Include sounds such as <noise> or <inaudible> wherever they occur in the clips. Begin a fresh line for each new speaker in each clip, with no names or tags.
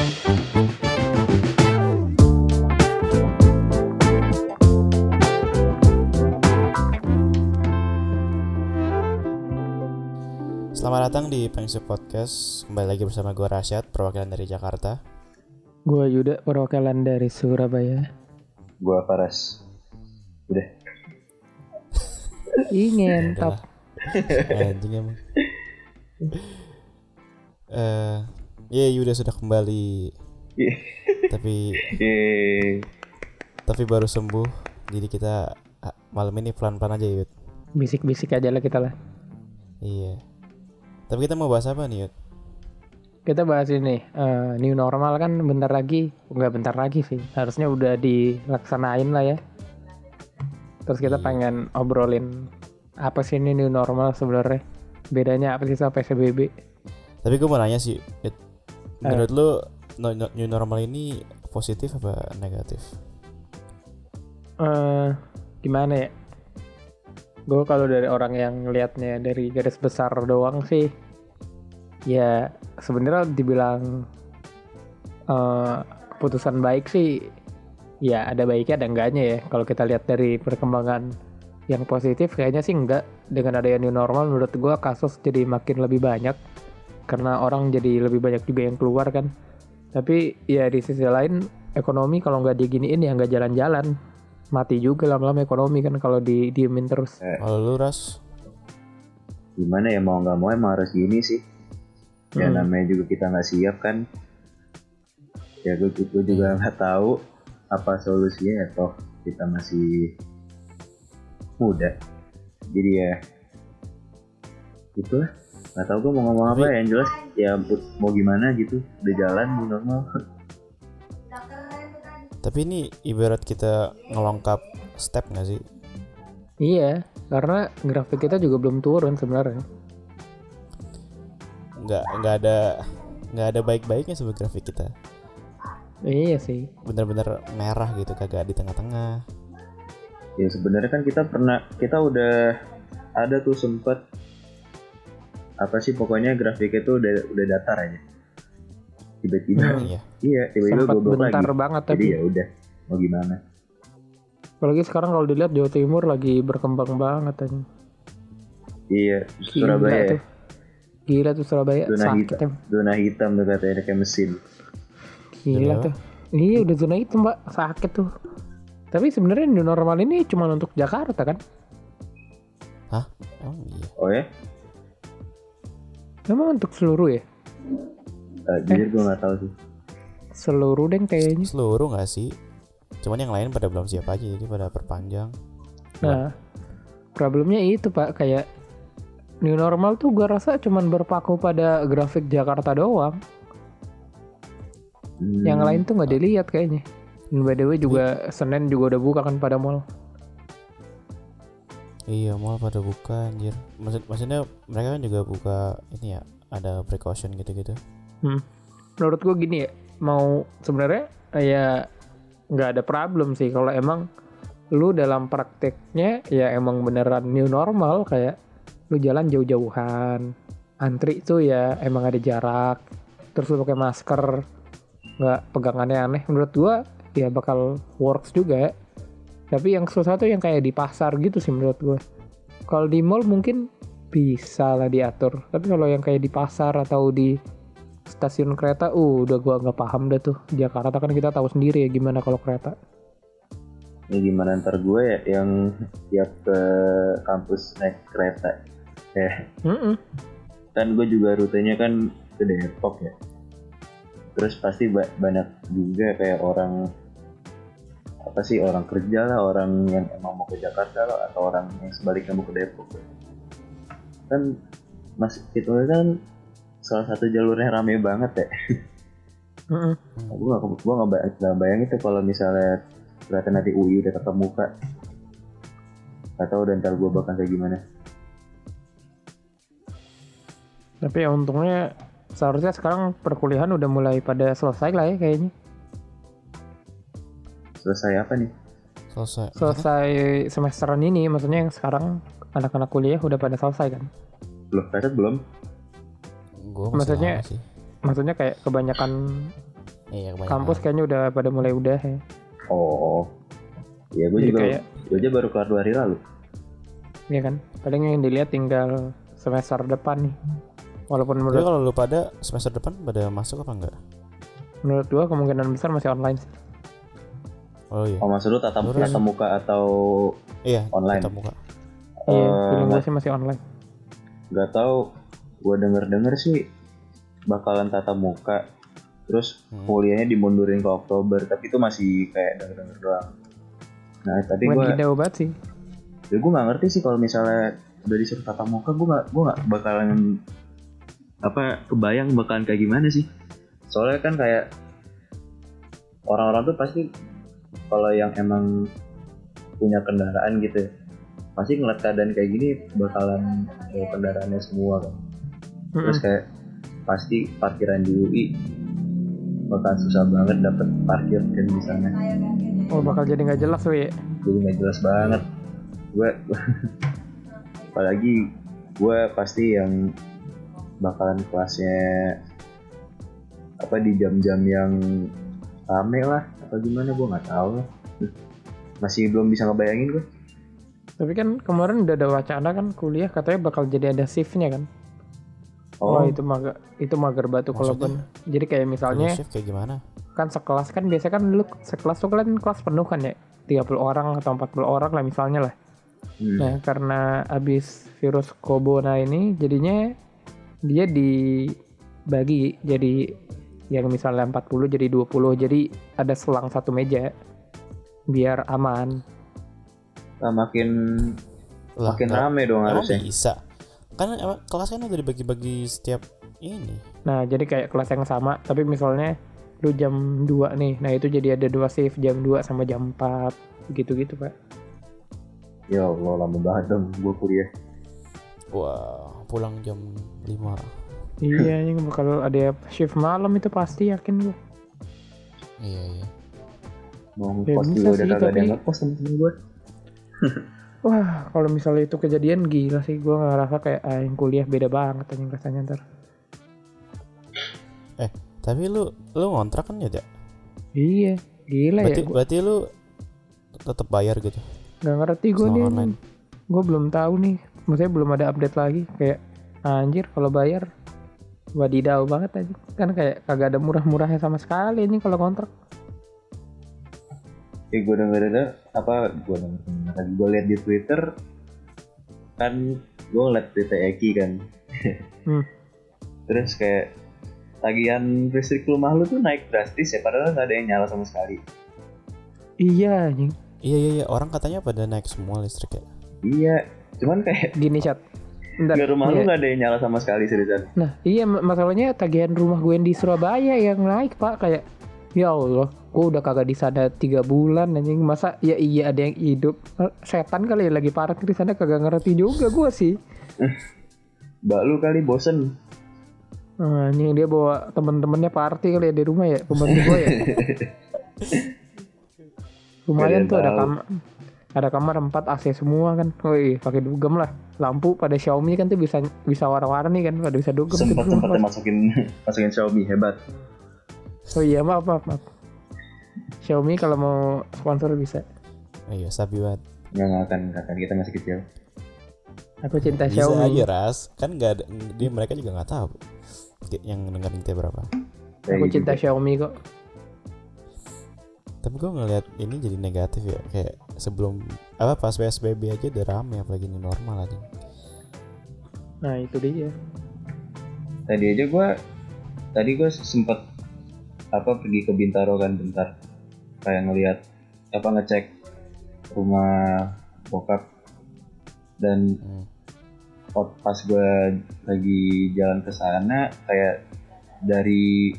Selamat datang di Pengsu Podcast. Kembali lagi bersama gue Rasyad, perwakilan dari Jakarta.
Gua Yuda perwakilan dari Surabaya.
Gua Faras. Udah.
Ingin <laughs>
Udah
top.
Anjing emang. Eh, ya Yuda sudah kembali, tapi
Yeay.
tapi baru sembuh. Jadi kita ah, malam ini pelan-pelan aja Yud.
Bisik-bisik aja lah kita lah.
Iya. Tapi kita mau bahas apa nih Yud?
Kita bahas ini eh, new normal kan bentar lagi, nggak bentar lagi sih. Harusnya udah dilaksanain lah ya. Terus kita
Iya.
pengen obrolin apa sih ini new normal sebenarnya? Bedanya apa sih sama PSBB?
Tapi gue mau nanya sih, Yud. Menurut lu no- no- new normal ini positif apa negatif?
eh gimana ya? Gue kalau dari orang yang ngelihatnya dari garis besar doang sih, ya sebenarnya dibilang eh keputusan baik sih, ya ada baiknya ada enggaknya ya. Kalau kita lihat dari perkembangan yang positif, kayaknya sih enggak. Dengan adanya new normal, menurut gue kasus jadi makin lebih banyak karena orang jadi lebih banyak juga yang keluar kan. Tapi ya di sisi lain ekonomi kalau nggak diginiin ya nggak jalan-jalan mati juga lama-lama ekonomi kan kalau di diemin terus
Kalau lu ras,
Gimana ya mau nggak mau emang harus gini sih. Ya
Hmm.
namanya juga kita nggak siap kan. Ya gue, gue juga nggak tahu apa solusinya ya toh kita masih muda. Jadi ya itulah nggak tahu gue mau ngomong apa ya yang jelas ya mau gimana gitu udah jalan di normal.
Tapi ini ibarat kita ngelengkap step nggak sih?
iya karena grafik kita juga belum turun sebenarnya.
Nggak nggak ada nggak ada baik-baiknya sebagai grafik kita.
Iya sih.
Bener-bener merah gitu kagak di tengah-tengah.
Ya sebenarnya kan kita pernah kita udah ada tuh sempet apa sih pokoknya grafiknya tuh udah udah datar aja. Tiba-tiba.
Hmm.
iya.
Iya tiba-tiba goblok
bentar
lagi.
banget tapi
ya udah mau gimana?
Apalagi sekarang kalau dilihat Jawa Timur lagi berkembang banget aja
iya
Gila
Surabaya ya.
tuh. Gila tuh Surabaya
Zona
sakit
hitam.
em.
zona hitam tuh katanya kayak mesin.
Gila tuh. Iya udah zona hitam mbak. Sakit tuh. Tapi sebenarnya new normal ini cuma untuk Jakarta kan?
Oh iya.
Oh ya
emang untuk seluruh ya?
Uh, jujur gue nggak tahu sih.
Seluruh deh kayaknya.
Seluruh nggak sih? Cuman yang lain pada belum siap aja jadi pada perpanjang.
Nah, problemnya itu pak. Kayak new normal tuh gua rasa cuman berpaku pada grafik Jakarta doang.
Hmm,
Yang lain tuh nggak dilihat kayaknya. Dan by the way juga Senin juga udah buka kan pada mall.
Iya mall pada buka anjir. Maksud maksudnya mereka kan juga buka ini ya ada precaution gitu-gitu.
Menurut gua gini ya, mau sebenarnya ya nggak ada problem sih. Kalau emang lu dalam prakteknya ya emang beneran new normal kayak lu jalan jauh-jauhan antri tuh ya emang ada jarak terus lu pakai masker nggak pegangannya aneh. Menurut gua ya bakal works juga tapi yang susah tuh yang kayak di pasar gitu sih menurut gua. Kalau di mall mungkin bisa lah diatur. Tapi kalau yang kayak di pasar atau di stasiun kereta uh udah gua nggak paham dah tuh. Jakarta kan kita tahu sendiri ya gimana kalau kereta.
Ya gimana ntar gue ya yang tiap ke kampus naik kereta. Ya
Mm-mm.
kan gue juga rutenya kan ke Depok ya. Terus pasti ba- banyak juga kayak orang apa sih orang kerja lah orang yang emang mau ke Jakarta lah atau orang yang sebaliknya mau ke Depok. Kan mas itu kan salah satu jalurnya rame banget ya.
Mm-mm.
gue gak, gua gak, bayang, gak bayangin tuh kalau misalnya ternyata nanti UI udah tetap muka. Gak tau dan ntar gue bakal kayak gimana.
Tapi ya untungnya seharusnya sekarang perkuliahan udah mulai pada selesai lah ya kayaknya
selesai apa nih
selesai
selesai semesteran ini maksudnya yang sekarang anak-anak kuliah udah pada selesai kan
Loh, Kaset belum?
gue
Maksudnya-
sih
maksudnya kayak kebanyakan
Iya, kebanyakan.
kampus kayaknya udah pada mulai udah ya.
Oh. Ya gue
Jadi
juga
kayak
gue aja baru keluar dua hari lalu.
Iya kan? Paling yang dilihat tinggal semester depan nih. Walaupun
Tapi
menurut
kalau lu pada semester depan pada masuk apa enggak?
menurut gua kemungkinan besar masih online sih.
Oh iya.
Oh maksud lu tatap,
Lurus.
tatap muka atau
Iya,
online?
tatap muka.
Iya,
Eh,
feeling sih masih online.
nggak tahu. Gue denger denger sih bakalan tatap muka. Terus
Hmm.
kuliahnya dimundurin ke Oktober. Tapi itu masih kayak denger denger doang. Nah tapi
Bukan
gue
gede obat sih.
ya gue nggak ngerti sih kalau misalnya udah disuruh tatap muka gue nggak gue nggak bakalan apa kebayang bakalan kayak gimana sih soalnya kan kayak orang-orang tuh pasti kalau yang emang punya kendaraan gitu ya, pasti ngeliat keadaan kayak gini bakalan bawa kendaraannya semua kan terus
Mm-mm.
kayak pasti parkiran di UI bakalan susah banget dapet parkir kan di sana.
Oh bakal jadi nggak jelas tuh ya.
jadi nggak jelas banget. Gue <laughs> apalagi gue pasti yang bakalan kelasnya apa di jam-jam yang rame lah apa gimana gue nggak tahu masih belum bisa ngebayangin gue
Tapi kan kemarin udah ada wacana kan kuliah katanya bakal jadi ada shiftnya kan. Oh,
oh,
itu mager itu mager batu kalau ben- Jadi kayak misalnya
shift kayak gimana?
kan sekelas kan biasa kan dulu sekelas tuh kan kelas penuh kan ya 30 orang atau 40 orang lah misalnya lah
hmm.
nah karena abis virus corona ini jadinya dia dibagi jadi yang misalnya 40 jadi 20 jadi ada selang satu meja biar aman
Nah, makin
Lah,
makin rame dong harusnya
bisa. Kan emang kelas kan udah dibagi-bagi setiap ini.
nah jadi kayak kelas yang sama tapi misalnya lu jam 2 nih nah itu jadi ada dua shift jam 2 sama jam 4 gitu-gitu pak
ya Allah lama banget dong gue kuliah
Wah, pulang jam 5.
Iya ini bakal ada shift malam itu pasti yakin gue
Iya, iya.
mau
Ya, bisa
juga udah
sih,
ada
tapi-
yang gue <laughs>
Wah, kalau misalnya itu kejadian gila sih. Gue ngerasa kayak ah, yang kuliah beda banget anjing rasanya ntar.
Tapi lu lu ngontrak kan ya?
Iya, gila
Berarti
ya. Gua
berarti lu tetap bayar gitu.
nggak ngerti gue nih. Gue belum tahu nih. Maksudnya belum ada update lagi. Kayak anjir kalau bayar wadidaw banget aja. Kan kayak kagak ada murah-murahnya sama sekali ini kalau kontrak.
ya gue denger denger apa gue denger lagi gue liat di twitter kan gue ngeliat Twitter Eki kan <laughs>
Hmm.
terus kayak tagihan listrik rumah lu tuh naik drastis ya padahal nggak ada yang nyala sama sekali
Iya anjing.
Iya iya iya, orang katanya pada naik semua listrik ya.
iya cuman kayak
Gini chat. Bentar.
nggak rumah lu
Iya.
nggak ada yang nyala sama sekali seriusan
Nah, iya ma- masalahnya tagihan rumah gue yang di Surabaya yang naik, Pak. Kayak ya Allah, gue udah kagak di sana tiga bulan anjing. Masa ya iya ada yang hidup. Eh, Setan kali ya lagi parkir di sana kagak ngerti juga gue sih. <laughs>
mbak lu kali bosen
Nah, anjing dia bawa temen-temennya party kali ya di rumah ya, pembantu gue ya. <laughs> Lumayan tuh ada kamar ada kamar empat AC semua kan. Woi, pakai dugem lah. Lampu pada Xiaomi kan tuh bisa bisa warna-warni kan, pada bisa dugem.
sempat sempatnya masukin masukin Xiaomi hebat
Oh iya maaf maaf maaf. Xiaomi kalau mau sponsor bisa.
Oh, iya, sabi banget.
nggak nggak akan nggak akan kita masih kecil
Aku cinta
Bisa
Xiaomi.
aja ras, kan nggak ada dia mereka juga nggak tahu yang dengerin kita berapa.
Aku
gitu.
cinta Xiaomi kok.
Tapi gue ngeliat ini jadi negatif ya, kayak sebelum apa pas PSBB aja udah rame apalagi ini normal aja.
Nah itu dia.
tadi aja gue tadi gue sempet apa pergi ke Bintaro kan bentar kayak ngelihat apa ngecek rumah bokap dan
Hmm.
pas gue lagi jalan ke sana kayak dari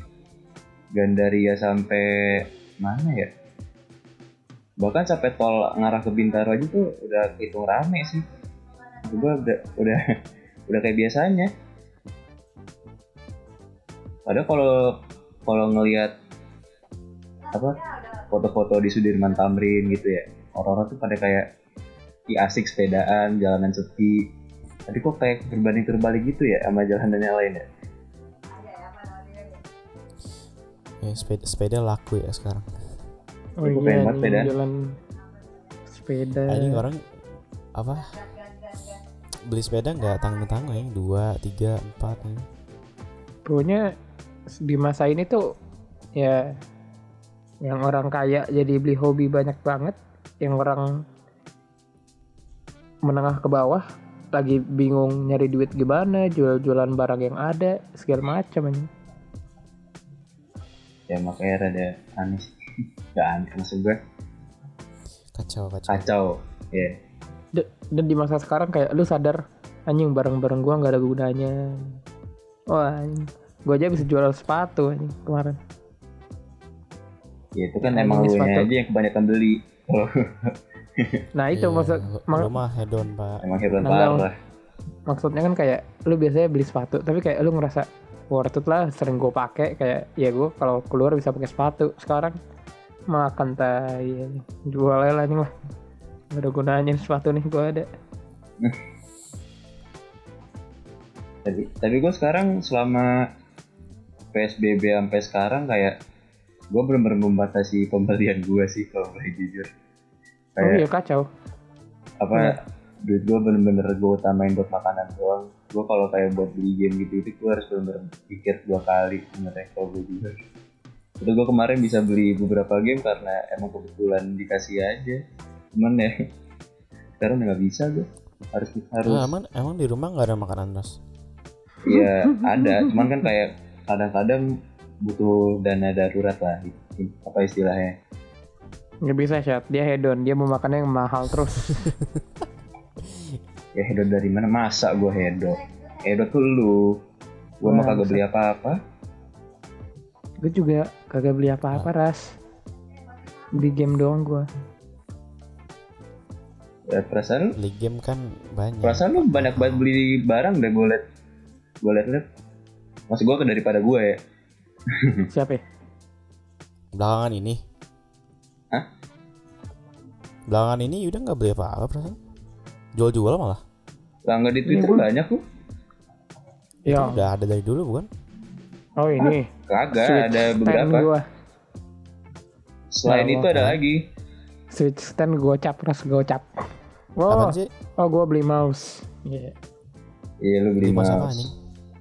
Gandaria sampai mana ya? Bahkan sampai tol ngarah ke Bintaro aja tuh udah hitung rame sih. Gue udah udah <laughs> udah kayak biasanya. Padahal kalau kalau ngelihat apa foto-foto di Sudirman Tamrin gitu ya orang-orang tuh pada kayak i asik sepedaan jalanan sepi. Tapi kok kayak berbanding terbalik gitu ya sama jalanan yang lain ya
ya sepeda, sepeda laku ya sekarang
Oh iya
sepeda.
jalan sepeda.
Ah, ini orang apa beli sepeda nggak tanggung tanggung ya dua tiga empat ya.
Pokoknya di masa ini tuh ya yang orang kaya jadi beli hobi banyak banget, yang orang menengah ke bawah lagi bingung nyari duit gimana, jual-jualan barang yang ada, segala macam ini.
Ya makanya rada aneh. <laughs> Gak aneh maksud gue
kacau kacau
kacau ya
Da- Dan di masa sekarang kayak lu sadar anjing barang-barang gua nggak ada gunanya. Wah, anjing. gua aja bisa jual sepatu anjing kemarin.
ya itu kan
Anjing
emang lu aja yang kebanyakan beli kalau <laughs>
Nah, itu
Iya,
maksud mak-
mah hedon pak
emang hebat
Nandang.
parah
maksudnya kan kayak lu biasanya beli sepatu tapi kayak lu ngerasa worth it lah sering gue pakai kayak ya gue kalau keluar bisa pakai sepatu. Sekarang makan tai jual lah ini lah gak ada gunanya nih sepatu nih gue ada. <laughs>
Tapi tapi gue sekarang selama psbb sampai sekarang kayak gue benar-benar membatasi pembelian gue sih kalau boleh jujur.
Oh
kayak
iya kacau.
apa
Iya.
duit gue bener-bener gue utamain buat makanan doang gue kalau kayak buat beli game gitu itu gue harus bener-bener pikir dua kali sebenarnya kalau gue juga itu gue kemarin bisa beli beberapa game karena emang kebetulan dikasih aja. Cuman ya <laughs> sekarang udah nggak bisa gue harus harus.
Ah, emang emang di rumah nggak ada makanan ras
ya ada. Cuman kan kayak kadang-kadang butuh dana darurat lah apa istilahnya.
Nggak bisa chat dia hedon. Dia mau makannya yang mahal terus <laughs>
ya hedon dari mana? Masa gue hedon? Hedon tuh lu. Gue mah kagak beli apa-apa.
Gue juga kagak beli apa-apa ras. Di game doang gue
ya perasaan
beli game kan banyak.
perasaan lu banyak banget beli barang deh gue liat. Gue liat liat maksud gue daripada gue ya. <laughs>
Siapa ya?
belakangan ini.
Hah?
belakangan ini udah nggak beli apa-apa perasaan jual-jual malah.
Lah nggak di twitter
gua-
banyak tuh
ya
udah ada dari dulu bukan?
Oh ini.
Kagak
Switch
ada beberapa.
gua.
Selain
Ya
itu ada lagi.
Switch stand gocap ras gocap.
Apaan
oh
sih?
oh gue beli mouse. Iya.
iya lu beli
Beli mouse apa,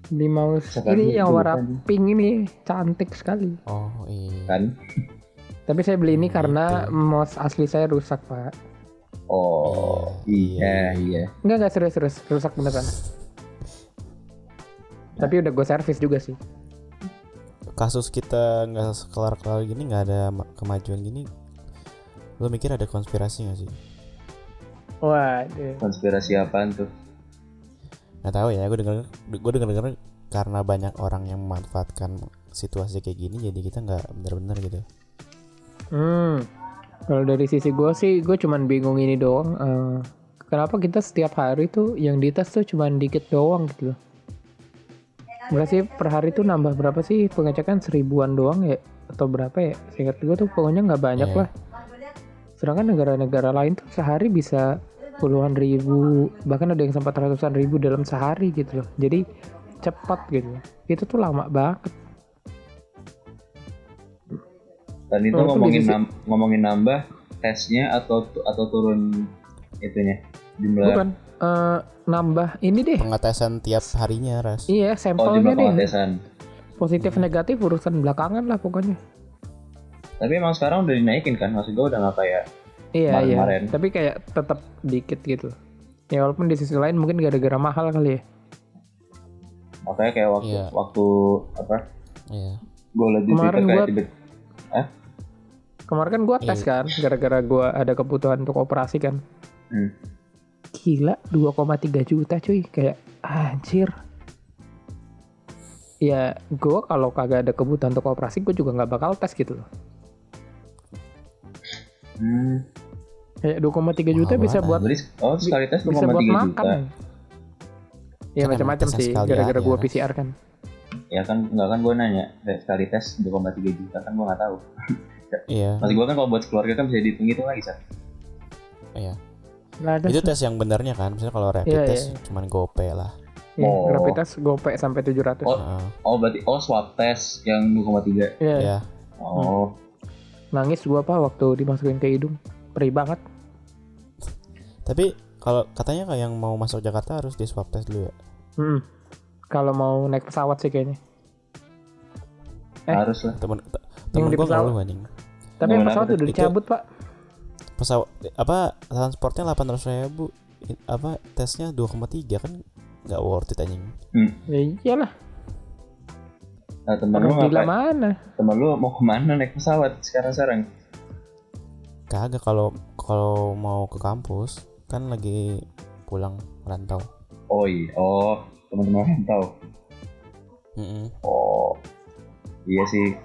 beli mouse.
Sekarang
ini yang warna
kan.
pink ini cantik sekali.
Oh iya.
Kan?
Tapi saya beli ini
Hmm,
karena
gitu.
mouse asli saya rusak pak
oh
Iya,
iya. iya.
Enggak enggak serius serius. Rusak beneran. Tapi udah gue servis juga sih.
Kasus kita nggak kelar-kelar gini nggak ada ma- kemajuan gini lo mikir ada konspirasi nggak sih?
Waduh.
Konspirasi apaan tuh?
Nggak tahu ya gue denger gue denger denger karena banyak orang yang memanfaatkan situasi kayak gini jadi kita nggak bener-bener gitu.
Hmm kalau dari sisi gue sih gue cuman bingung ini doang eh, kenapa kita setiap hari tuh yang dites tuh cuman dikit doang gitu loh. Berapa sih per hari tuh nambah berapa sih? Pengecekan seribuan doang ya atau berapa ya? Singkat gue tuh pokoknya nggak banyak
Iya.
lah. Sedangkan negara-negara lain tuh sehari bisa puluhan ribu bahkan ada yang sampai ratusan ribu dalam sehari gitu loh. Jadi cepat gitu. Itu tuh lama banget
dan itu
Walaupun
ngomongin nam- ngomongin nambah tesnya atau atau turun itunya jumlah
bukan eh, nambah ini deh.
Pengetesan tiap harinya ras.
Iya
oh
sampelnya
jumlah
deh.
pengetesan.
Positif negatif urusan belakangan lah pokoknya.
Tapi emang sekarang udah dinaikin kan? Maksud gue udah nggak kayak
iya iya. Tapi kayak tetap dikit gitu. Ya walaupun di sisi lain mungkin gara-gara mahal kali ya.
Makanya kayak waktu
Iya.
waktu apa?
Iya.
Gue
Kemarin
twitter kayak
gua-
tiba
kemarin kan gua tes
Iya.
kan gara-gara gua ada kebutuhan untuk operasi kan
Hmm.
gila 2,3 juta cuy kayak anjir ya gua kalau kagak ada kebutuhan untuk operasi gue juga nggak bakal tes gitu loh
hmm.
kayak 2,3 juta bisa buat
oh sekali tes
bisa buat
2,3 juta
makan ya macam-macam sih gara-gara
Ras.
PCR kan
ya kan nggak kan gue nanya kayak sekali tes 2,3 juta kan gue nggak tahu <laughs>
iya
maksud gue kan kalau buat keluarga kan bisa dihitung hitung lagi sih
iya
ada
itu tes yang benernya kan misalnya kalau rapid
Iya,
test
iya.
cuman gope lah
Ya,
Oh.
rapid test gope sampai 700.
Oh.
Heeh.
Oh berarti oh swab test yang 2,3.
Iya.
ya
Oh.
Nangis gua apa waktu dimasukin ke hidung. Perih banget.
tapi kalau katanya kayak yang mau masuk Jakarta harus di swab test dulu ya
Hmm. Kalau mau naik pesawat sih kayaknya. Eh.
Harus lah.
temen
Yang
temen
di
gua ngeluh anjing
Tapi
Mau
yang pesawat udah
Itu-
dicabut, Pak.
pesawat apa transportnya 800 ribu apa tesnya 2,3 kan nggak worth it anjing
Ya iyalah.
Nah temen lu ngapain?
mana?
Temen lu mau ke mana naik pesawat sekarang-sekarang?
kagak kalau kalau mau ke kampus kan lagi pulang rantau
Oh iya. Oh teman-teman rantau.
Mm-mm.
Oh iya sih.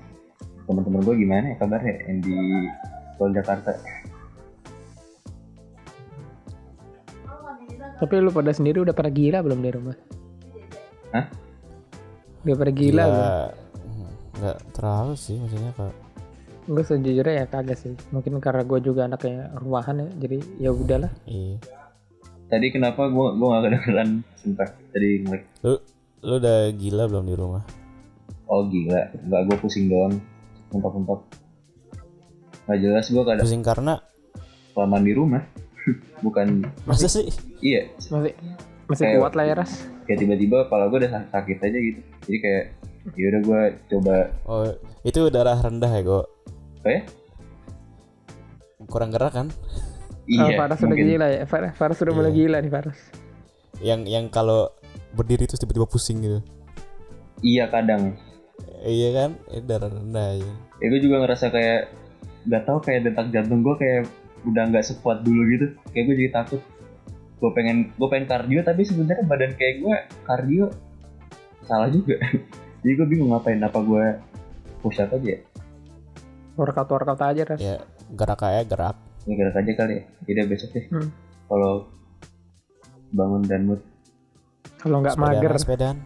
Teman-teman gue gimana ya kabarnya yang di Tol Jakarta?
Tapi lu pada sendiri udah pada gila belum di rumah?
Hah?
Udah pada gila, belum?
Hmm, nggak terlalu sih maksudnya kayak
Gue sejujurnya ya kagak sih. Mungkin karena gue juga anaknya rumahan ya. Jadi ya udahlah.
iya
Tadi kenapa gue gue gak kedengeran sumpah tadi ngelik.
lu lu udah gila belum di rumah
Oh gila, nggak gue pusing doang, mentok-mentok. Gak jelas gue kadang
pusing karena
kelamaan di rumah. <laughs> Bukan,
masa sih
iya,
Masih masih
Kayak-
kuat lah ya Ras.
kayak tiba-tiba kepala gue udah sak- sakit aja gitu. Jadi kayak, yaudah gue coba,
oh itu darah rendah ya kok
apa ya?
kurang gerak kan
Iya,
Faras udah
mungkin.
gila ya. Faras, Faras udah mulai
Iya.
gila nih Faras.
yang yang kalau berdiri terus tiba-tiba pusing gitu
Iya kadang.
Eh, iya kan itu darah rendah ya
Ya gue juga ngerasa kayak, gak tau kayak detak jantung gue kayak udah nggak sekuat dulu gitu. Kayak gue jadi takut. Gue pengen, gue pengen kardio tapi sebenarnya badan kayak gue kardio salah juga. <laughs> jadi gue bingung ngapain apa gue push up aja ya?
Workout workout aja Ras.
ya gerak kayak gerak
Ini gerak aja kali ya. Jadi besok deh.
Hmm.
Kalau bangun dan mood
Kalau nggak mager.
sepedaan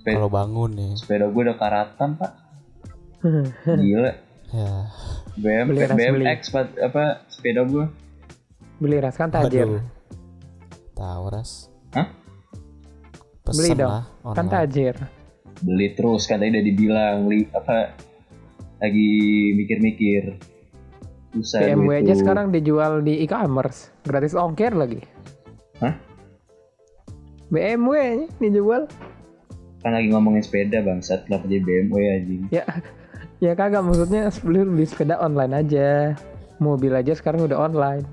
sepeda,
kalau bangun nih
sepeda gue udah karatan pak. <laughs> Gila.
ya
BM,
Beli ras, beli.
BMX apa sepeda gue.
Beli Ras kan tajir.
Tahu ras
Hah?
Pesen
Beli dong.
lah
Kan tajir.
Beli terus kan tadi udah dibilang li, apa lagi mikir-mikir. Susah
BMW aja sekarang dijual di e-commerce. Gratis ongkir lagi.
Hah?
BMW dijual.
Kan lagi ngomongin sepeda bangsat kenapa jadi BMW anjing.
Ya, ya kagak maksudnya beli beli sepeda online aja. Mobil aja sekarang udah online.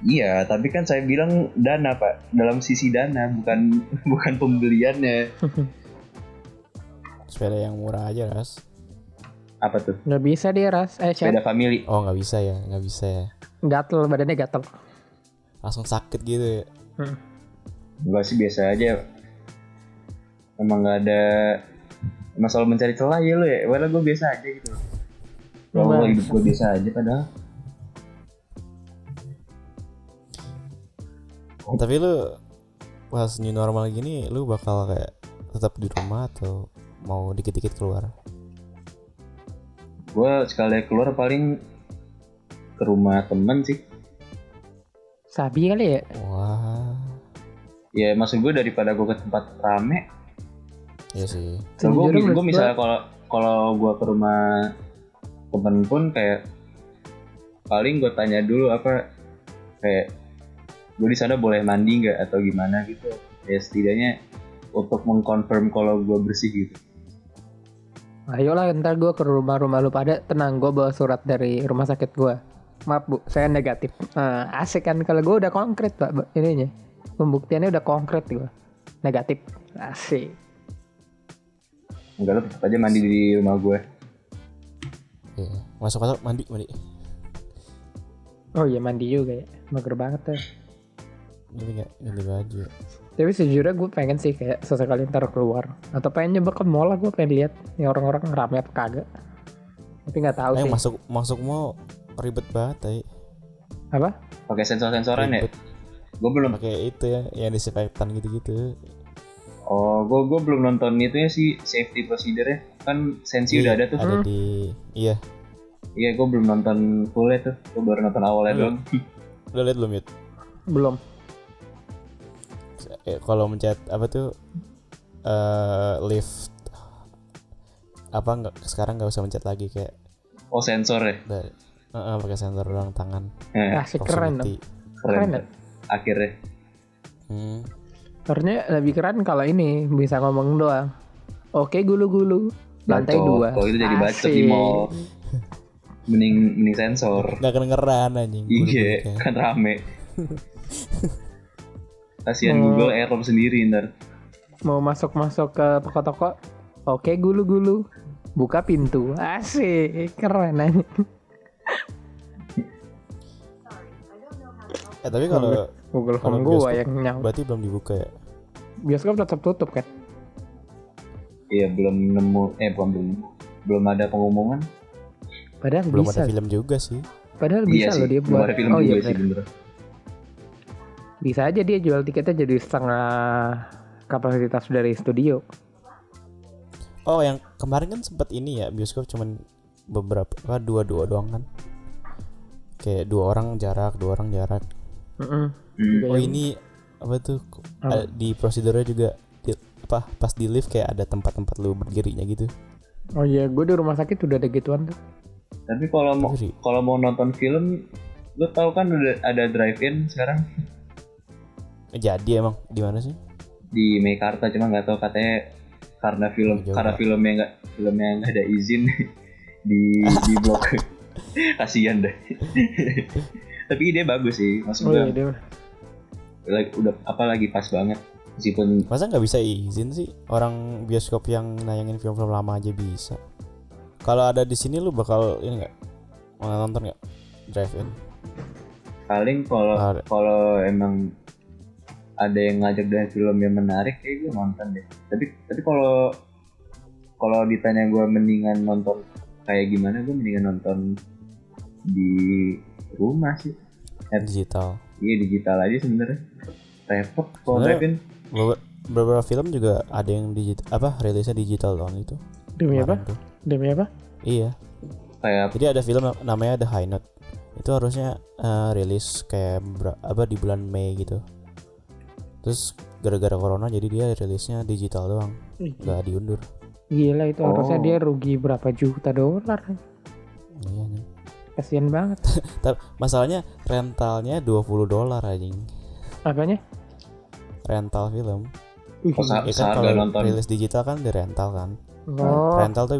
Iya, tapi kan saya bilang dana pak, dalam sisi dana bukan <laughs> bukan pembeliannya. <laughs>
sepeda yang murah aja ras
Apa tuh?
Nggak bisa dia ras. Eh,
Sepeda
siapa?
family.
oh nggak bisa ya nggak bisa ya
Gatel badannya gatel.
langsung sakit gitu ya
Enggak sih biasa aja. Emang nggak ada masalah mencari celah ya lo ya. Walau gue biasa aja gitu.
Enggak.
hidup gue biasa aja padahal.
tapi lu pas new normal gini lu bakal kayak tetap di rumah atau mau dikit-dikit keluar
Gue sekali keluar paling ke rumah temen sih.
Sabi kali ya.
wah
Ya maksud gue daripada gue ke tempat rame.
Iya sih
So, gue, gue misalnya kalau kalau gue ke rumah temen pun kayak paling gue tanya dulu apa kayak gue di sana boleh mandi nggak atau gimana gitu ya setidaknya untuk mengkonfirm kalau gue bersih gitu
Ayolah ntar gue ke rumah-rumah lu pada tenang gue bawa surat dari rumah sakit gue. Maaf bu, saya negatif. Nah, asik kan kalau gue udah konkret pak bu- ininya. Pembuktiannya udah konkret gue. Negatif. Asik.
Enggak lo tetap aja mandi di rumah gue
iya masuk masuk mandi mandi
Oh iya mandi juga ya. Mager banget tuh.
ganti nggak ganti baju
Tapi sejujurnya gue pengen sih kayak sesekali ntar keluar. Atau pengen nyoba ke mall lah gue pengen lihat nih orang-orang rame apa kagak. Tapi nggak tahu
eh
sih.
masuk masuk mau ribet banget tay
Apa?
pakai sensor sensoran ya gue belum
pakai itu ya yang disinfektan gitu-gitu
oh gue gue belum nonton itu ya sih safety procedure nya kan sensi udah ada tuh
ada
Hmm.
di iya
iya gue belum nonton fullnya tuh gue baru nonton awalnya
Halo.
doang <laughs>
udah liat belum Yud?
Belum.
eh, kalau mencet apa tuh eh lift apa nggak sekarang nggak usah mencet lagi kayak
Oh sensor ya.
dari eh, eh, pakai sensor doang tangan
Eh,
Asik keren dong. Keren
keren.
ya?
Akhirnya.
Hmm.
Harusnya lebih keren kalau ini bisa ngomong doang. Oke gulu-gulu. Lantai dua.
Kalau itu jadi bacot di mall. Mending mending sensor.
nggak kedengeran anjing
Iya, <laughs> kan rame. <laughs> Kasihan
Hmm.
Google error sendiri ntar.
Mau masuk-masuk ke toko-toko. Oke gulu-gulu. Buka pintu. Asik. Keren aja.
eh tapi kalau
Google
Kalau
Home gua yang nyawa.
berarti belum dibuka ya
Bioskop tetap tutup kan?
Iya belum nemu eh bukan belum nemu. belum ada pengumuman.
Padahal
belum
bisa.
ada film juga sih
Padahal
iya
bisa
sih.
loh dia
belum
buat.
ada film
oh
juga
iya
sih
bener. Bisa aja dia jual tiketnya jadi setengah kapasitas dari studio.
oh yang kemarin kan sempat ini ya bioskop cuman beberapa ah, dua dua doang kan kayak dua orang jarak dua orang jarak.
Hmm.
Juga
oh
yang-
ini apa tuh
Apa?
ada- di prosedurnya juga di- apa pas di lift kayak ada tempat-tempat lu berdirinya gitu.
Oh iya, gue di rumah sakit udah ada gituan tuh.
Tapi kalau mau kalau mau nonton film, lu tahu kan udah ada drive-in sekarang?
Jadi emang di mana sih?
Di Meikarta cuma nggak tahu katanya karena film
Jauh,
karena filmnya nggak filmnya nggak ada izin <laughs> di di <laughs> blok. Kasihan deh. <laughs> Tapi ide bagus sih maksud
Oh iya,
udah apa lagi pas banget meskipun
masa nggak bisa izin sih? Orang bioskop yang nayangin film-film lama aja bisa. Kalau ada di sini lu bakal ini nggak? Mau nonton nggak? Drive in
paling kalau kalau emang ada yang ngajak dengan film yang menarik kayak gue nonton deh. Tapi tapi kalau kalau ditanya gue mendingan nonton kayak gimana gue mendingan nonton di rumah sih.
Digital
iya digital aja sebenarnya repot kalau
Beber- beberapa film juga ada yang digital apa rilisnya digital doang itu
Demi apa?
tuh.
Demi apa?
iya
kayak
jadi ada film nam- namanya The High Note itu harusnya eh, rilis kayak apa di bulan Mei gitu terus gara-gara corona jadi dia rilisnya digital doang nggak diundur
Gila itu
Oh.
harusnya dia rugi berapa juta dolar.
iya nih
Kasian banget. <laughs>
tapi masalahnya rentalnya 20 dolar anjing.
Apanya?
rental film.
Oh,
ya kan kalau
nonton?
rilis digital kan di rental kan.
Oh,
rental tuh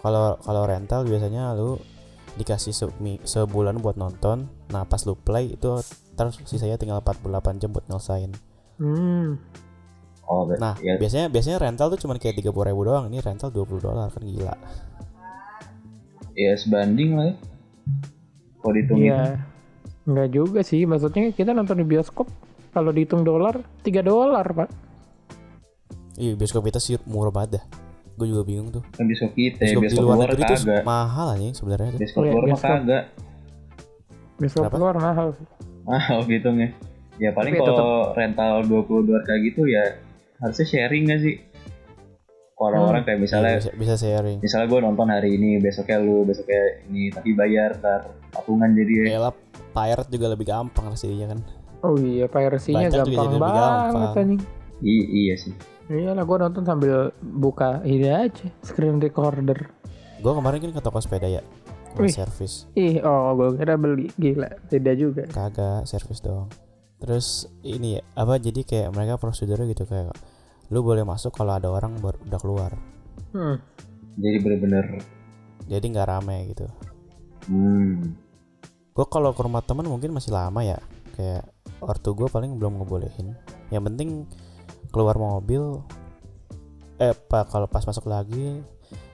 kalau kalau rental biasanya lu dikasih se- sebulan buat nonton. Nah pas lu play itu terus sisanya tinggal 48 jam buat nyelesain.
Hmm.
oh
nah
ya
biasanya biasanya rental tuh cuma kayak 30 ribu doang. Ini rental 20 dolar kan gila.
Ya sebanding lah ya kalau dihitung
Iya. Enggak juga sih, maksudnya kita nonton di bioskop kalau dihitung dolar 3 dolar, Pak.
iya bioskop kita sih murah banget dah gue juga bingung tuh
kan bioskop kita
bioskop,
ya
di
bioskop
luar negeri tuh
kagak
mahal aja sebenarnya tuh.
bioskop
Oh, iya,
luar mah
bioskop.
kagak
Bioskop
Kenapa?
luar mahal sih.
mahal gitu nih ya paling
Tapi
kalau rental 20 dolar kayak gitu ya harusnya sharing gak sih orang-orang kayak misalnya
Iya, bisa, bisa sharing
misalnya gue nonton hari ini besoknya lu besoknya ini tapi bayar ntar patungan jadi ya
Yalah, pirate juga lebih gampang rasanya kan
Oh iya, piracy-nya gampang banget
gampang.
anjing.
I- iya sih
Iya lah, gue nonton sambil buka ini aja, screen recorder.
gue kemarin kan ke toko sepeda ya
Wih.
servis
Ih, oh gue kira beli. Gila, beda juga.
kagak servis doang terus ini ya apa jadi kayak mereka prosedurnya gitu kayak lu boleh masuk kalau ada orang baru udah keluar.
Hmm.
jadi bener-bener.
Jadi nggak rame gitu.
Hmm.
Gue kalau ke rumah temen mungkin masih lama ya. Kayak ortu gue paling belum ngebolehin. Yang penting keluar mobil eh pak kalau pas masuk lagi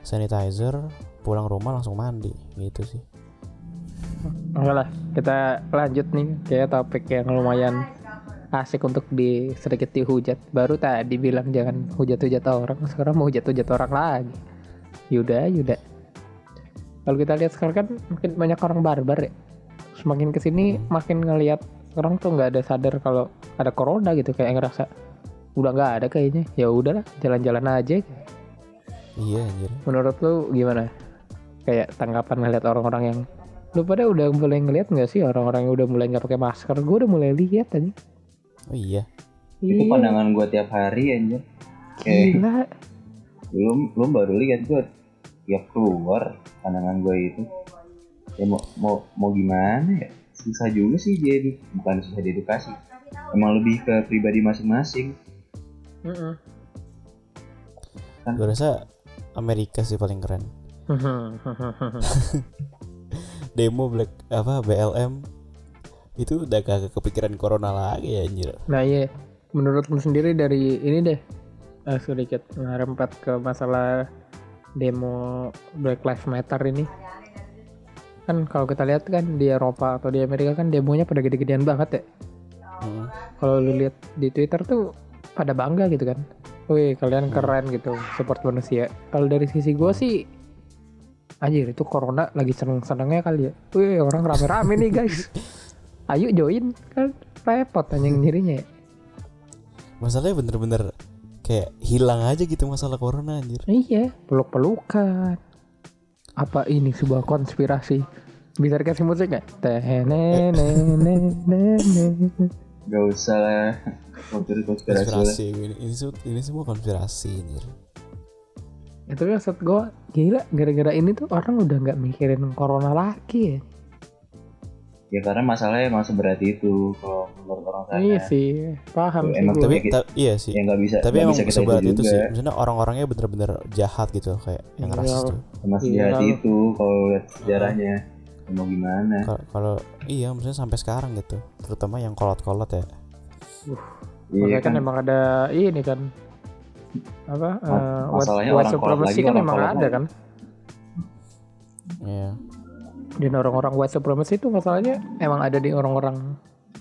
sanitizer pulang rumah langsung mandi. Gitu sih.
Oke lah, kita lanjut nih kayak topik yang lumayan asik untuk di sedikit dihujat. Baru tadi bilang jangan hujat-hujat orang, sekarang mau hujat-hujat orang lagi. Yuda, Yuda. Kalau kita lihat sekarang kan makin banyak orang barbar ya. Semakin ke sini
Hmm.
makin ngelihat orang tuh nggak ada sadar kalau ada corona gitu kayak ngerasa udah nggak ada kayaknya. Ya udahlah, jalan-jalan aja.
iya anjir
Menurut lu gimana? Kayak tanggapan ngeliat orang-orang yang lu pada udah mulai ngeliat nggak sih orang-orang yang udah mulai nggak pakai masker? Gue udah mulai lihat aja.
Oh iya.
Itu
Iya,
pandangan gue tiap hari anjir. Kayak
gila.
belum belum baru lihat gue tiap keluar pandangan gue itu. Ya mau mau mau gimana ya? Susah juga sih dia di- bukan susah diedukasi. Emang lebih ke pribadi masing-masing.
Mm-mm.
gue rasa Amerika sih paling keren. <laughs> Demo black apa BLM itu udah kagak kepikiran corona lagi ya anjir
nah iya, menurut lu sendiri dari ini deh, eh, sedikit ngerempet ke masalah demo Black Lives Matter ini. Kan kalau kita lihat kan di Eropa atau di Amerika kan demonya pada gede-gedean banget ya.
Hmm.
Kalau lu lihat di Twitter tuh pada bangga gitu kan. Wih kalian keren gitu support manusia. Kalau dari sisi gue sih Anjir itu corona lagi seneng-senengnya kali ya. Wih orang rame-rame nih guys. <laughs> Ayo join kan repot anjing dirinya ya.
masalahnya bener-bener kayak hilang aja gitu masalah corona anjir
Iya, peluk-pelukan. Apa ini sebuah konspirasi? Bisa dikasih musik? Tenenenenenenen.
gak usah lah konspirasi konspirasi
ini, ini semua konspirasi anjir
Itu maksud gue gila gara-gara ini tuh orang udah nggak mikirin corona lagi ya.
Ya karena masalahnya emang seberat itu kalau menurut orang sana.
Iya sih, paham sih
Emang
tapi
penyakit-
ta- iya sih.
Ya nggak bisa
tapi
nggak
emang
bisa kita
seberat itu
juga.
sih. maksudnya orang-orangnya bener-bener jahat gitu kayak yang
Iya.
rasis tuh.
Sama
Iya.
sejahat itu kalau lihat sejarahnya. Ya mau gimana?
Kalau- kalau iya maksudnya sampai sekarang gitu. Terutama yang kolot-kolot ya.
Iya
Makanya kan
kan.
emang ada ini kan. Apa
Ma-
eh, white,
masalahnya
white
orang kolot
supremacy
lagi,
kan
orang
emang
kolot
ada kan?
Iya
dan orang-orang white supremacy itu masalahnya emang ada di orang-orang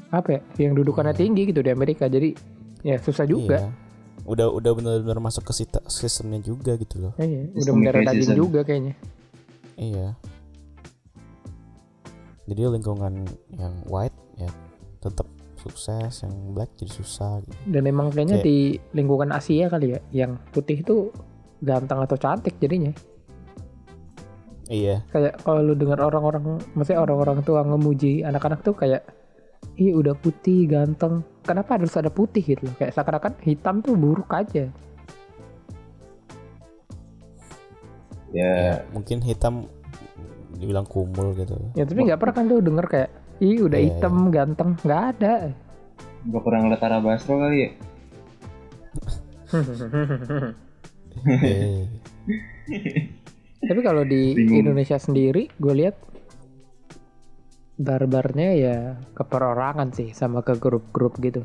apa ya yang dudukannya tinggi gitu di Amerika. Jadi ya susah juga.
Iya. Udah udah bener-bener masuk ke sita- sistemnya juga gitu loh.
Iya, udah mendarah daging juga kayaknya.
Iya. Jadi lingkungan yang white ya tetap sukses yang black jadi susah gitu.
Dan emang kayaknya
Kayak-
di lingkungan Asia kali ya yang putih itu ganteng atau cantik jadinya
iya.
Kayak kalau lu dengar orang-orang maksudnya orang-orang tua ngemuji anak-anak tuh kayak ih udah putih ganteng. Kenapa harus ada putih gitu loh? Kayak seakan-akan hitam tuh buruk aja.
Ya.
Ya mungkin hitam dibilang kumul gitu.
Ya tapi nggak pernah kan tuh denger kayak ih udah
Iya,
hitam ganteng. Nggak ada.
Nggak pernah ngeliat Tara Basro kali ya.
Eh, <laughs> <laughs>
tapi kalau di
Bingung.
Indonesia sendiri gue lihat barbarnya ya ke perorangan sih sama ke grup-grup gitu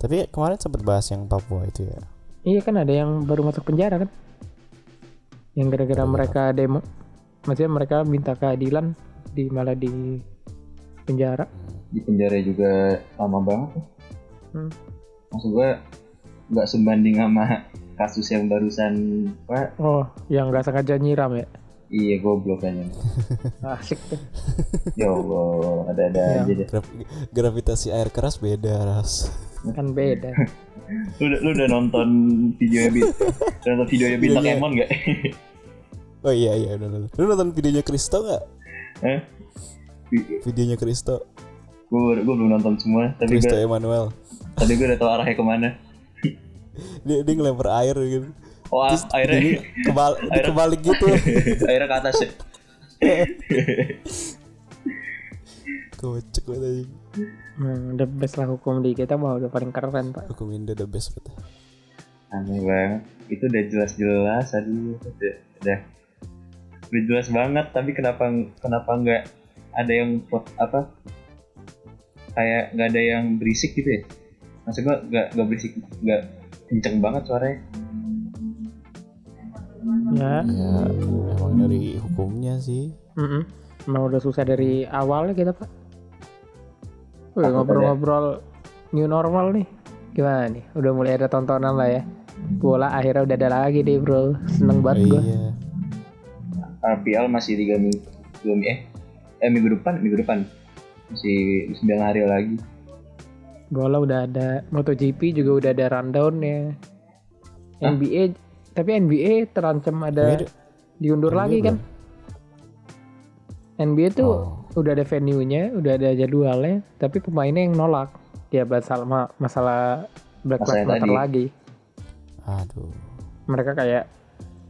tapi kemarin sempat bahas yang Papua itu ya
Iya kan ada yang baru masuk penjara kan? Yang gara-gara mereka demo, maksudnya mereka minta keadilan di malah di penjara.
di penjara juga lama banget.
Hmm.
maksud gua nggak sebanding sama kasus yang barusan pak
Oh, yang nggak sengaja nyiram ya?
iya goblok aja <laughs>
Asik tuh.
ya Allah ada-ada
Ya.
aja deh
Graf- gravitasi air keras beda ras
Kan beda. <laughs>
lu, udah- lu udah nonton videonya bit <laughs> udah nonton videonya bintang. Emon nggak
oh iya iya udah nonton lu nonton videonya Kristo nggak
Hah?
videonya Kristo
gue gue belum nonton semua tapi
Kristo Emmanuel
tapi gue udah tau arahnya ke mana <laughs>
dia dia ngelempar air gitu.
Oh
Terus
akhirnya
dia kebal <laughs> dia kebalik gitu. <laughs>
Akhirnya ke atas ya?
Kocak banget anjing.
Hmm, the best lah hukum di kita mah udah paling keren pak.
hukum Indo the best betul
aneh banget. Itu udah jelas-jelas aduh udah udah udah jelas banget tapi kenapa kenapa nggak ada yang pot- apa kayak nggak ada yang berisik gitu ya? Maksud gua nggak nggak berisik nggak kenceng banget suaranya
Ya,
ya emang dari hukumnya sih
mm emang udah susah dari awalnya kita pak. Udah ngobrol-ngobrol new normal nih. Gimana nih? Udah mulai ada tontonan lah ya. Bola akhirnya udah ada lagi deh bro. Seneng banget gua.
iya
RPL masih tiga minggu eh eh minggu depan minggu depan masih 9 hari lagi
bola udah ada MotoGP juga udah ada rundown ya
Hah?
NBA tapi NBA terancam ada
Beda.
diundur
NBA
lagi kan NBA tuh
Oh.
udah ada venue-nya udah ada jadwalnya tapi pemainnya yang nolak dia bahas sama masalah Black
Masalah
Lives Matter lagi.
Aduh.
Mereka kayak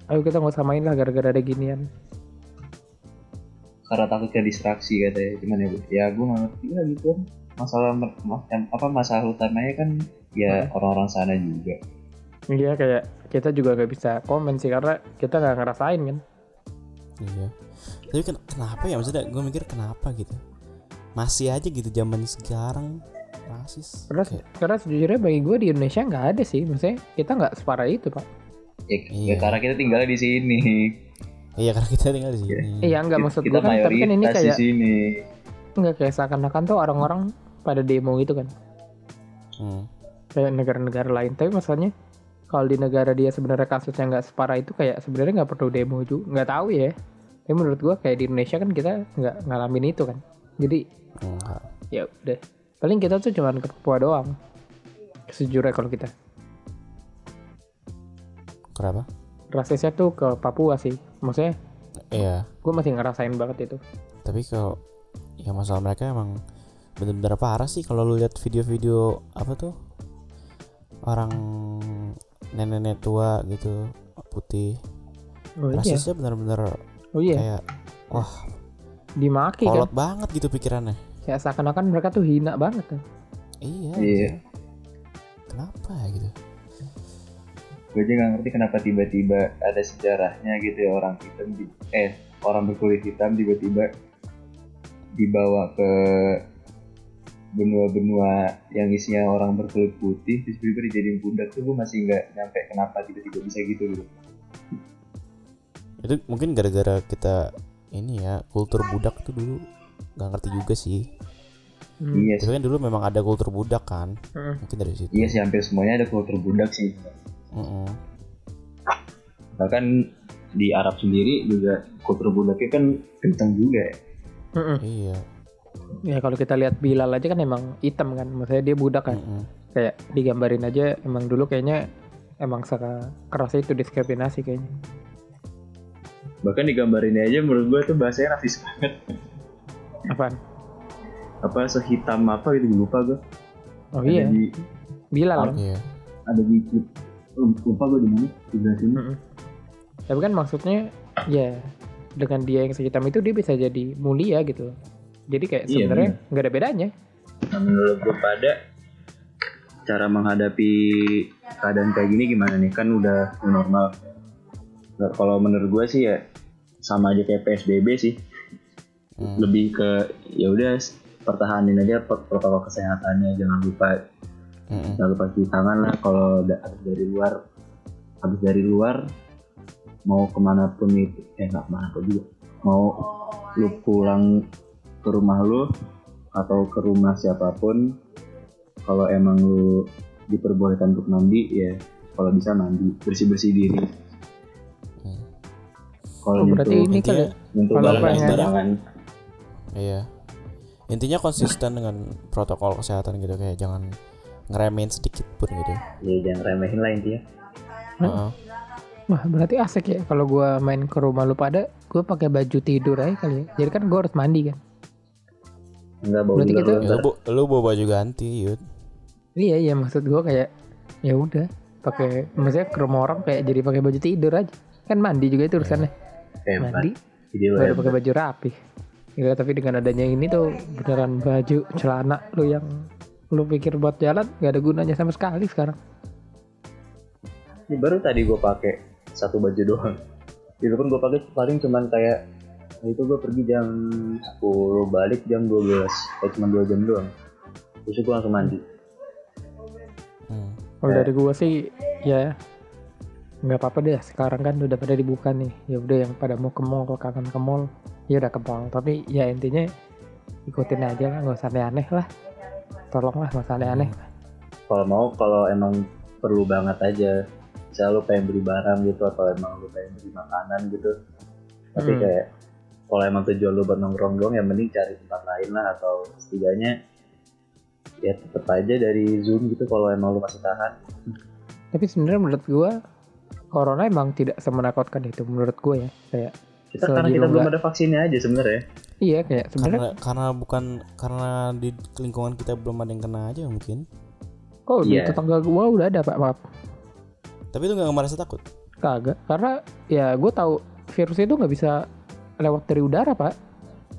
ayo kita nggak samain lah gara-gara ada ginian.
karena takut ke distraksi katanya cuman ya Bu, ya gue nggak ngerti lah gitu kan masalah apa masalah utamanya kan ya orang-orang sana juga
Iya kayak kita juga nggak bisa komen sih karena kita nggak ngerasain kan.
Iya. Tapi ken- kenapa ya maksudnya gue mikir kenapa gitu. Masih aja gitu zaman sekarang rasis.
Karena,
Kayak,
karena sejujurnya bagi gue di Indonesia nggak ada sih, maksudnya kita nggak separah itu pak.
ya,
Iya.
ya karena kita tinggal di sini
iya karena kita tinggal di sini.
Iya nggak maksud
kita
gue kan, tapi kan ini
mayoritas di
kayak
sini
nggak kayak seakan-akan tuh orang-orang pada demo gitu kan,
Hmm.
kayak negara-negara lain. Tapi masalahnya kalau di negara dia sebenarnya kasusnya nggak separah itu kayak sebenarnya nggak perlu demo juga, nggak tahu ya. Tapi menurut gue kayak di Indonesia kan kita nggak ngalamin itu kan, jadi
Enggak.
ya udah. Paling kita tuh cuman ke Papua doang. Sejujurnya kalau kita
Kenapa?
rasisnya tuh ke Papua sih, maksudnya
Iya.
gue masih ngerasain banget itu.
Tapi kalau ya masalah mereka emang bener-bener parah sih kalau lu lihat video-video apa tuh? Orang nenek-nenek tua gitu putih.
Oh iya,
rasisnya bener-bener
oh iya,
kayak wah
dimaki kan.
kolot banget gitu pikirannya.
Kayak seakan-akan mereka tuh hina banget kan.
iya
Iya.
kenapa ya gitu?
Gue aja nggak ngerti kenapa tiba-tiba ada sejarahnya gitu ya orang hitam di, eh orang berkulit hitam tiba-tiba dibawa ke benua-benua yang isinya orang berkulit putih terus tiba-tiba dijadiin budak tuh gue masih nggak nyampe kenapa tiba-tiba bisa gitu gitu
itu mungkin gara-gara kita ini ya kultur budak tuh dulu nggak ngerti juga sih
Hmm.
iya sih
tapi kan dulu memang ada kultur budak kan
Hmm.
mungkin dari situ
iya sih hampir semuanya ada kultur budak sih
Mm-mm.
bahkan di Arab sendiri juga kultur budaknya kan kenceng juga ya
Mm-mm.
iya
Ya kalau kita lihat Bilal aja kan emang hitam kan, maksudnya dia budak kan.
Mm-mm.
Kayak digambarin aja emang dulu kayaknya emang keras itu diskriminasi kayaknya.
bahkan digambarinnya aja menurut gue tuh bahasanya rasis banget
Apaan?
apa sehitam apa gitu lupa gue
Oh
ada
iya,
di
Bilal kan.
iya
ada di klip lupa gue di mana di sini
Mm-mm. Tapi kan maksudnya ya dengan dia yang sehitam itu dia bisa jadi mulia gitu. Jadi kayak
Iya,
sebenarnya nggak ada bedanya.
nah, menurut gue pada cara menghadapi keadaan kayak gini gimana nih? Kan udah normal. Kalau menurut gue sih ya sama aja kayak psbb sih.
Mm.
lebih ke ya udah pertahanin aja prot- protokol kesehatannya. Jangan lupa
Mm-mm.
jangan lupa cuci tangan lah kalau habis dari luar. Habis dari luar mau ke mana pun itu eh nggak ke mana pun juga. Mau lu pulang ke rumah lu atau ke rumah siapa pun kalau emang lu diperbolehkan untuk mandi ya kalau bisa mandi bersih bersih diri
Hmm.
kalau
Oh, berarti
nyentuh-
ini kali ya,
nyentuh
kalau
barang
pengen-
sembarangan
Iya. Intinya konsisten dengan protokol kesehatan gitu kayak jangan ngeremehin sedikit pun gitu.
ya jangan remehin lah intinya
Hah?
Heeh.
Wah berarti asik ya kalau gua main ke rumah lu pada, gue pakai baju tidur aja kali ya. Jadi kan gue harus mandi kan.
Enggak bau
Berarti
juga
kita-
lu
Ya, lu, lu bawa baju ganti, Yud.
Iya iya maksud gue kayak ya udah pakai maksudnya ke rumah orang kayak jadi pakai baju tidur aja. Kan mandi juga itu urusannya.
hebat
Mandi
jadi lu
baru pakai baju rapi. Gila, tapi dengan adanya ini tuh beneran baju celana lu yang lu pikir buat jalan gak ada gunanya sama sekali sekarang.
Ini baru tadi gue pakai satu baju doang. Itu pun gue pakai paling cuman kayak itu gue pergi jam 10 balik jam 12 kayak cuma 2 jam doang. Terus gue langsung mandi.
Hmm.
Kalau
Ya.
dari gua sih ya nggak apa-apa deh. Sekarang kan udah pada dibuka nih. Ya udah yang pada mau ke mall kangen ke mall ya udah ke mall. Tapi ya intinya ikutin aja lah. Nggak usah aneh-aneh lah. Tolong lah nggak usah aneh-aneh.
Kalau mau kalau emang perlu banget aja. Misal lu pengen beli barang gitu atau emang lu pengen beli makanan gitu. Tapi
Hmm.
kayak kalau emang tujuan lu buat nongkrong doang ya mending cari tempat lain lah atau setidaknya ya tetep aja dari zoom gitu kalau emang lu masih tahan.
Tapi sebenarnya menurut gua corona emang tidak semenakutkan itu menurut gua ya kayak
kita karena kita
lu
belum ada vaksinnya aja sebenarnya.
Iya kayak sebenarnya
karena karena bukan karena di lingkungan kita belum ada yang kena aja mungkin.
Kok di
Iya.
tetangga gua udah ada pak maaf.
Tapi itu nggak merasa takut?
Kagak karena ya gue tahu virus itu nggak bisa lewat dari udara pak.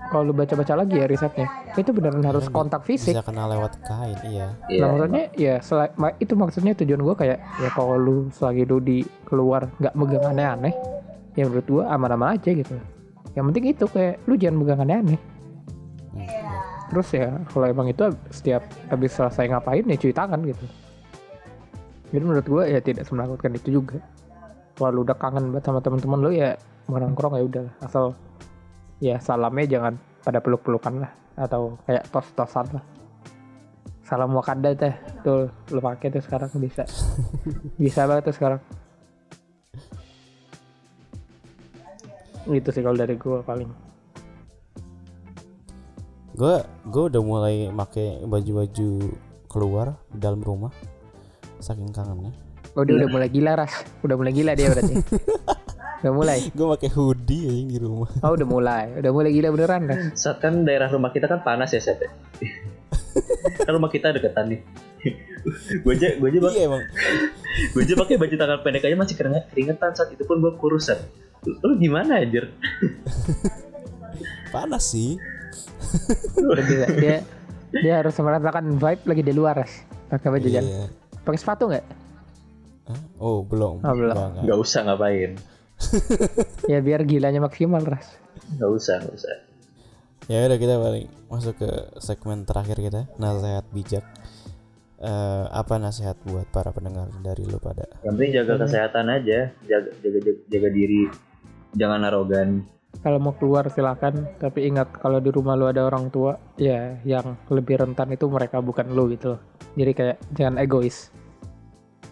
Kalau lu baca-baca lagi ya risetnya itu beneran harus
Bisa-
kontak fisik.
bisa kena lewat kain iya.
Iya,
nah maksudnya ya ma- itu maksudnya tujuan gue kayak ya kalau lu selagi lu di keluar nggak megang aneh-aneh ya menurut gue aman-aman aja gitu. Yang penting itu kayak lu jangan megang aneh-aneh.
Hmm, iya.
terus ya kalau emang itu setiap habis selesai ngapain ya cuci tangan gitu. Jadi menurut gue ya tidak menakutkan itu juga. Kalau lu udah kangen banget sama teman-teman lu ya mau nongkrong ya udah asal ya salamnya jangan pada peluk-pelukan lah atau kayak tos-tosan lah. Salam wakanda teh tuh lu pakai tuh sekarang bisa. Bisa banget tuh sekarang. Itu sih kalau dari gue paling.
Gue gue udah mulai make baju-baju keluar dalam rumah saking kangennya.
Oh dia udah mulai gila ras. Udah mulai gila dia berarti <laughs> Udah mulai? <laughs>
Gue pakai hoodie aja di rumah. <laughs>
Oh udah mulai. Udah mulai gila beneran ras <laughs>
Saat kan daerah rumah kita kan panas ya Seth ya? kan rumah kita deketan nih. Gue aja gue aja bak-
iya emang.
Gue aja pakai baju tangan pendek aja masih keringet keringetan saat itu pun gue kurusan lu, lu gimana anjir?
Panas sih.
Udah gila Dia Dia harus merasakan vibe lagi di luar Pakai baju
iya.
Pakai sepatu nggak?
Oh belum.
Oh, belum.
Nggak
usah ngapain
Ya biar gilanya maksimal ras.
Nggak usah nggak usah.
Ya udah kita balik masuk ke segmen terakhir kita nasihat bijak. Eh, apa nasihat buat para pendengar dari lu pada?
Yang penting jaga kesehatan aja jaga jaga jaga, jaga diri jangan arogan.
Kalau mau keluar silakan. Tapi ingat kalau di rumah lu ada orang tua Ya yang lebih rentan itu mereka bukan lu gitu. Loh Jadi kayak jangan egois.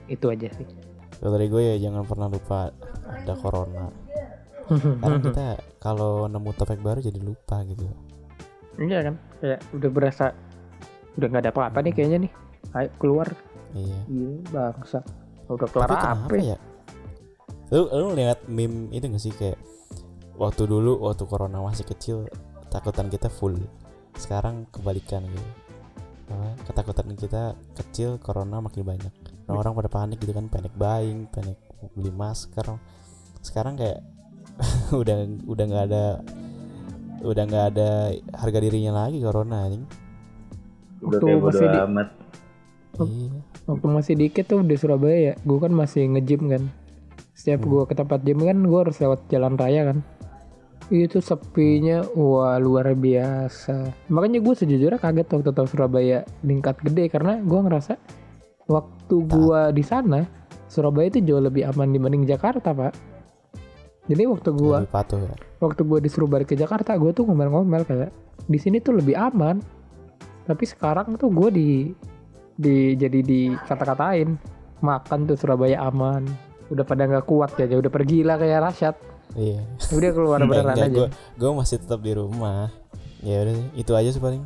Itu aja sih
kalau dari gue ya jangan pernah lupa ada corona. Karena <laughs> kita kalau nemu topik baru jadi lupa gitu.
Iya kan? Kayak udah berasa Udah nggak ada apa-apa nih kayaknya nih. Ayo keluar.
Iya.
Iya bangsa. Udah kelar apa
kenapa ya? Lu lu lihat meme itu gak sih? Kayak waktu dulu waktu corona masih kecil takutan kita full. Sekarang kebalikan gitu. Ketakutan kita kecil corona makin banyak orang-orang pada panik gitu kan panic buying panic beli masker. Sekarang kayak <laughs> udah udah nggak ada udah nggak ada harga dirinya lagi corona anjing.
Udah
Waktu
kayak bodo
masih di-
amat.
Oh.
iya.
Waktu masih dikit tuh di Surabaya ya Gue kan masih nge-gym kan. Setiap
Hmm.
gua ke tempat gym kan Gue harus lewat jalan raya kan. Itu sepinya Wah luar biasa. Makanya gue sejujurnya kaget waktu tahu Surabaya Meningkat gede Karena gue ngerasa Waktu gua di sana Surabaya itu jauh lebih aman dibanding Jakarta pak. Jadi waktu gua
lebih patuh ya?
waktu gue disuruh balik ke Jakarta gue tuh ngomel-ngomel kayak di sini tuh lebih aman. Tapi sekarang tuh gue di di jadi di kata-katain makan tuh Surabaya aman. Udah pada nggak kuat ya udah pergi lah kayak Rasyad
iya.
Udah keluar beneran aja.
gue masih tetap di rumah. Ya udah itu aja sih paling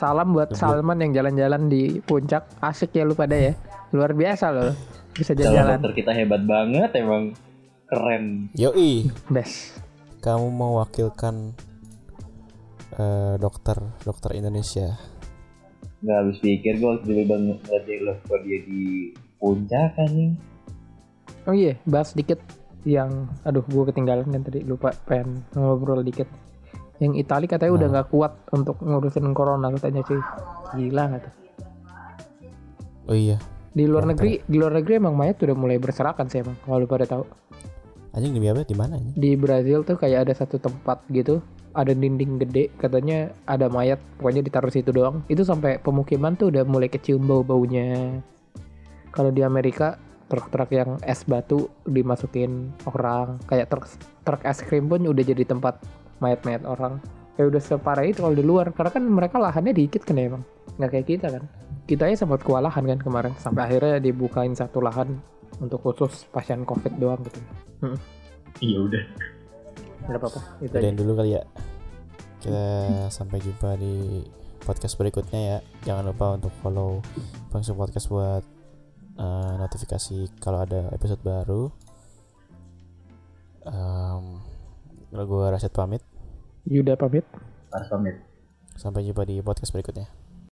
salam buat. Salman yang jalan-jalan di puncak. Asik ya lu pada ya. Luar biasa loh. Bisa jalan-jalan.
dokter kita hebat banget emang keren.
Yoi.
Best.
Kamu mewakilkan eh, dokter dokter Indonesia.
Nggak habis pikir gue dulu banget kok dia di puncak kan nih
oh iya bahas dikit yang aduh gue ketinggalan kan tadi lupa pengen ngobrol dikit yang Itali katanya udah
Nah.
nggak kuat untuk ngurusin corona katanya cuy gila nggak tuh?
Oh iya.
Di luar
Kenapa
negeri di luar negeri emang mayat udah mulai berserakan sih emang kalau pada tahu.
Anjing di apa di mana
di Brazil tuh kayak ada satu tempat gitu ada dinding gede katanya ada mayat pokoknya ditaruh situ doang. Itu sampai pemukiman tuh udah mulai kecium bau baunya kalau di Amerika truk-truk yang es batu dimasukin orang kayak truk truk es krim pun udah jadi tempat mayat-mayat orang. Kayak udah separah itu kalau di luar karena kan mereka lahannya dikit kan ya emang. Nggak kayak kita kan. Kita ya sempat kewalahan kan kemarin sampai akhirnya dibukain satu lahan untuk khusus pasien covid doang gitu.
Iya udah.
Nggak apa-apa itu aja.
udahin dulu kali ya. Kita sampai jumpa di podcast berikutnya ya. Jangan lupa untuk follow Bangsu Podcast buat eh, notifikasi kalau ada episode baru. Um, gue Rasyid pamit
Yuda pamit
harus pamit
Sampai jumpa di podcast berikutnya.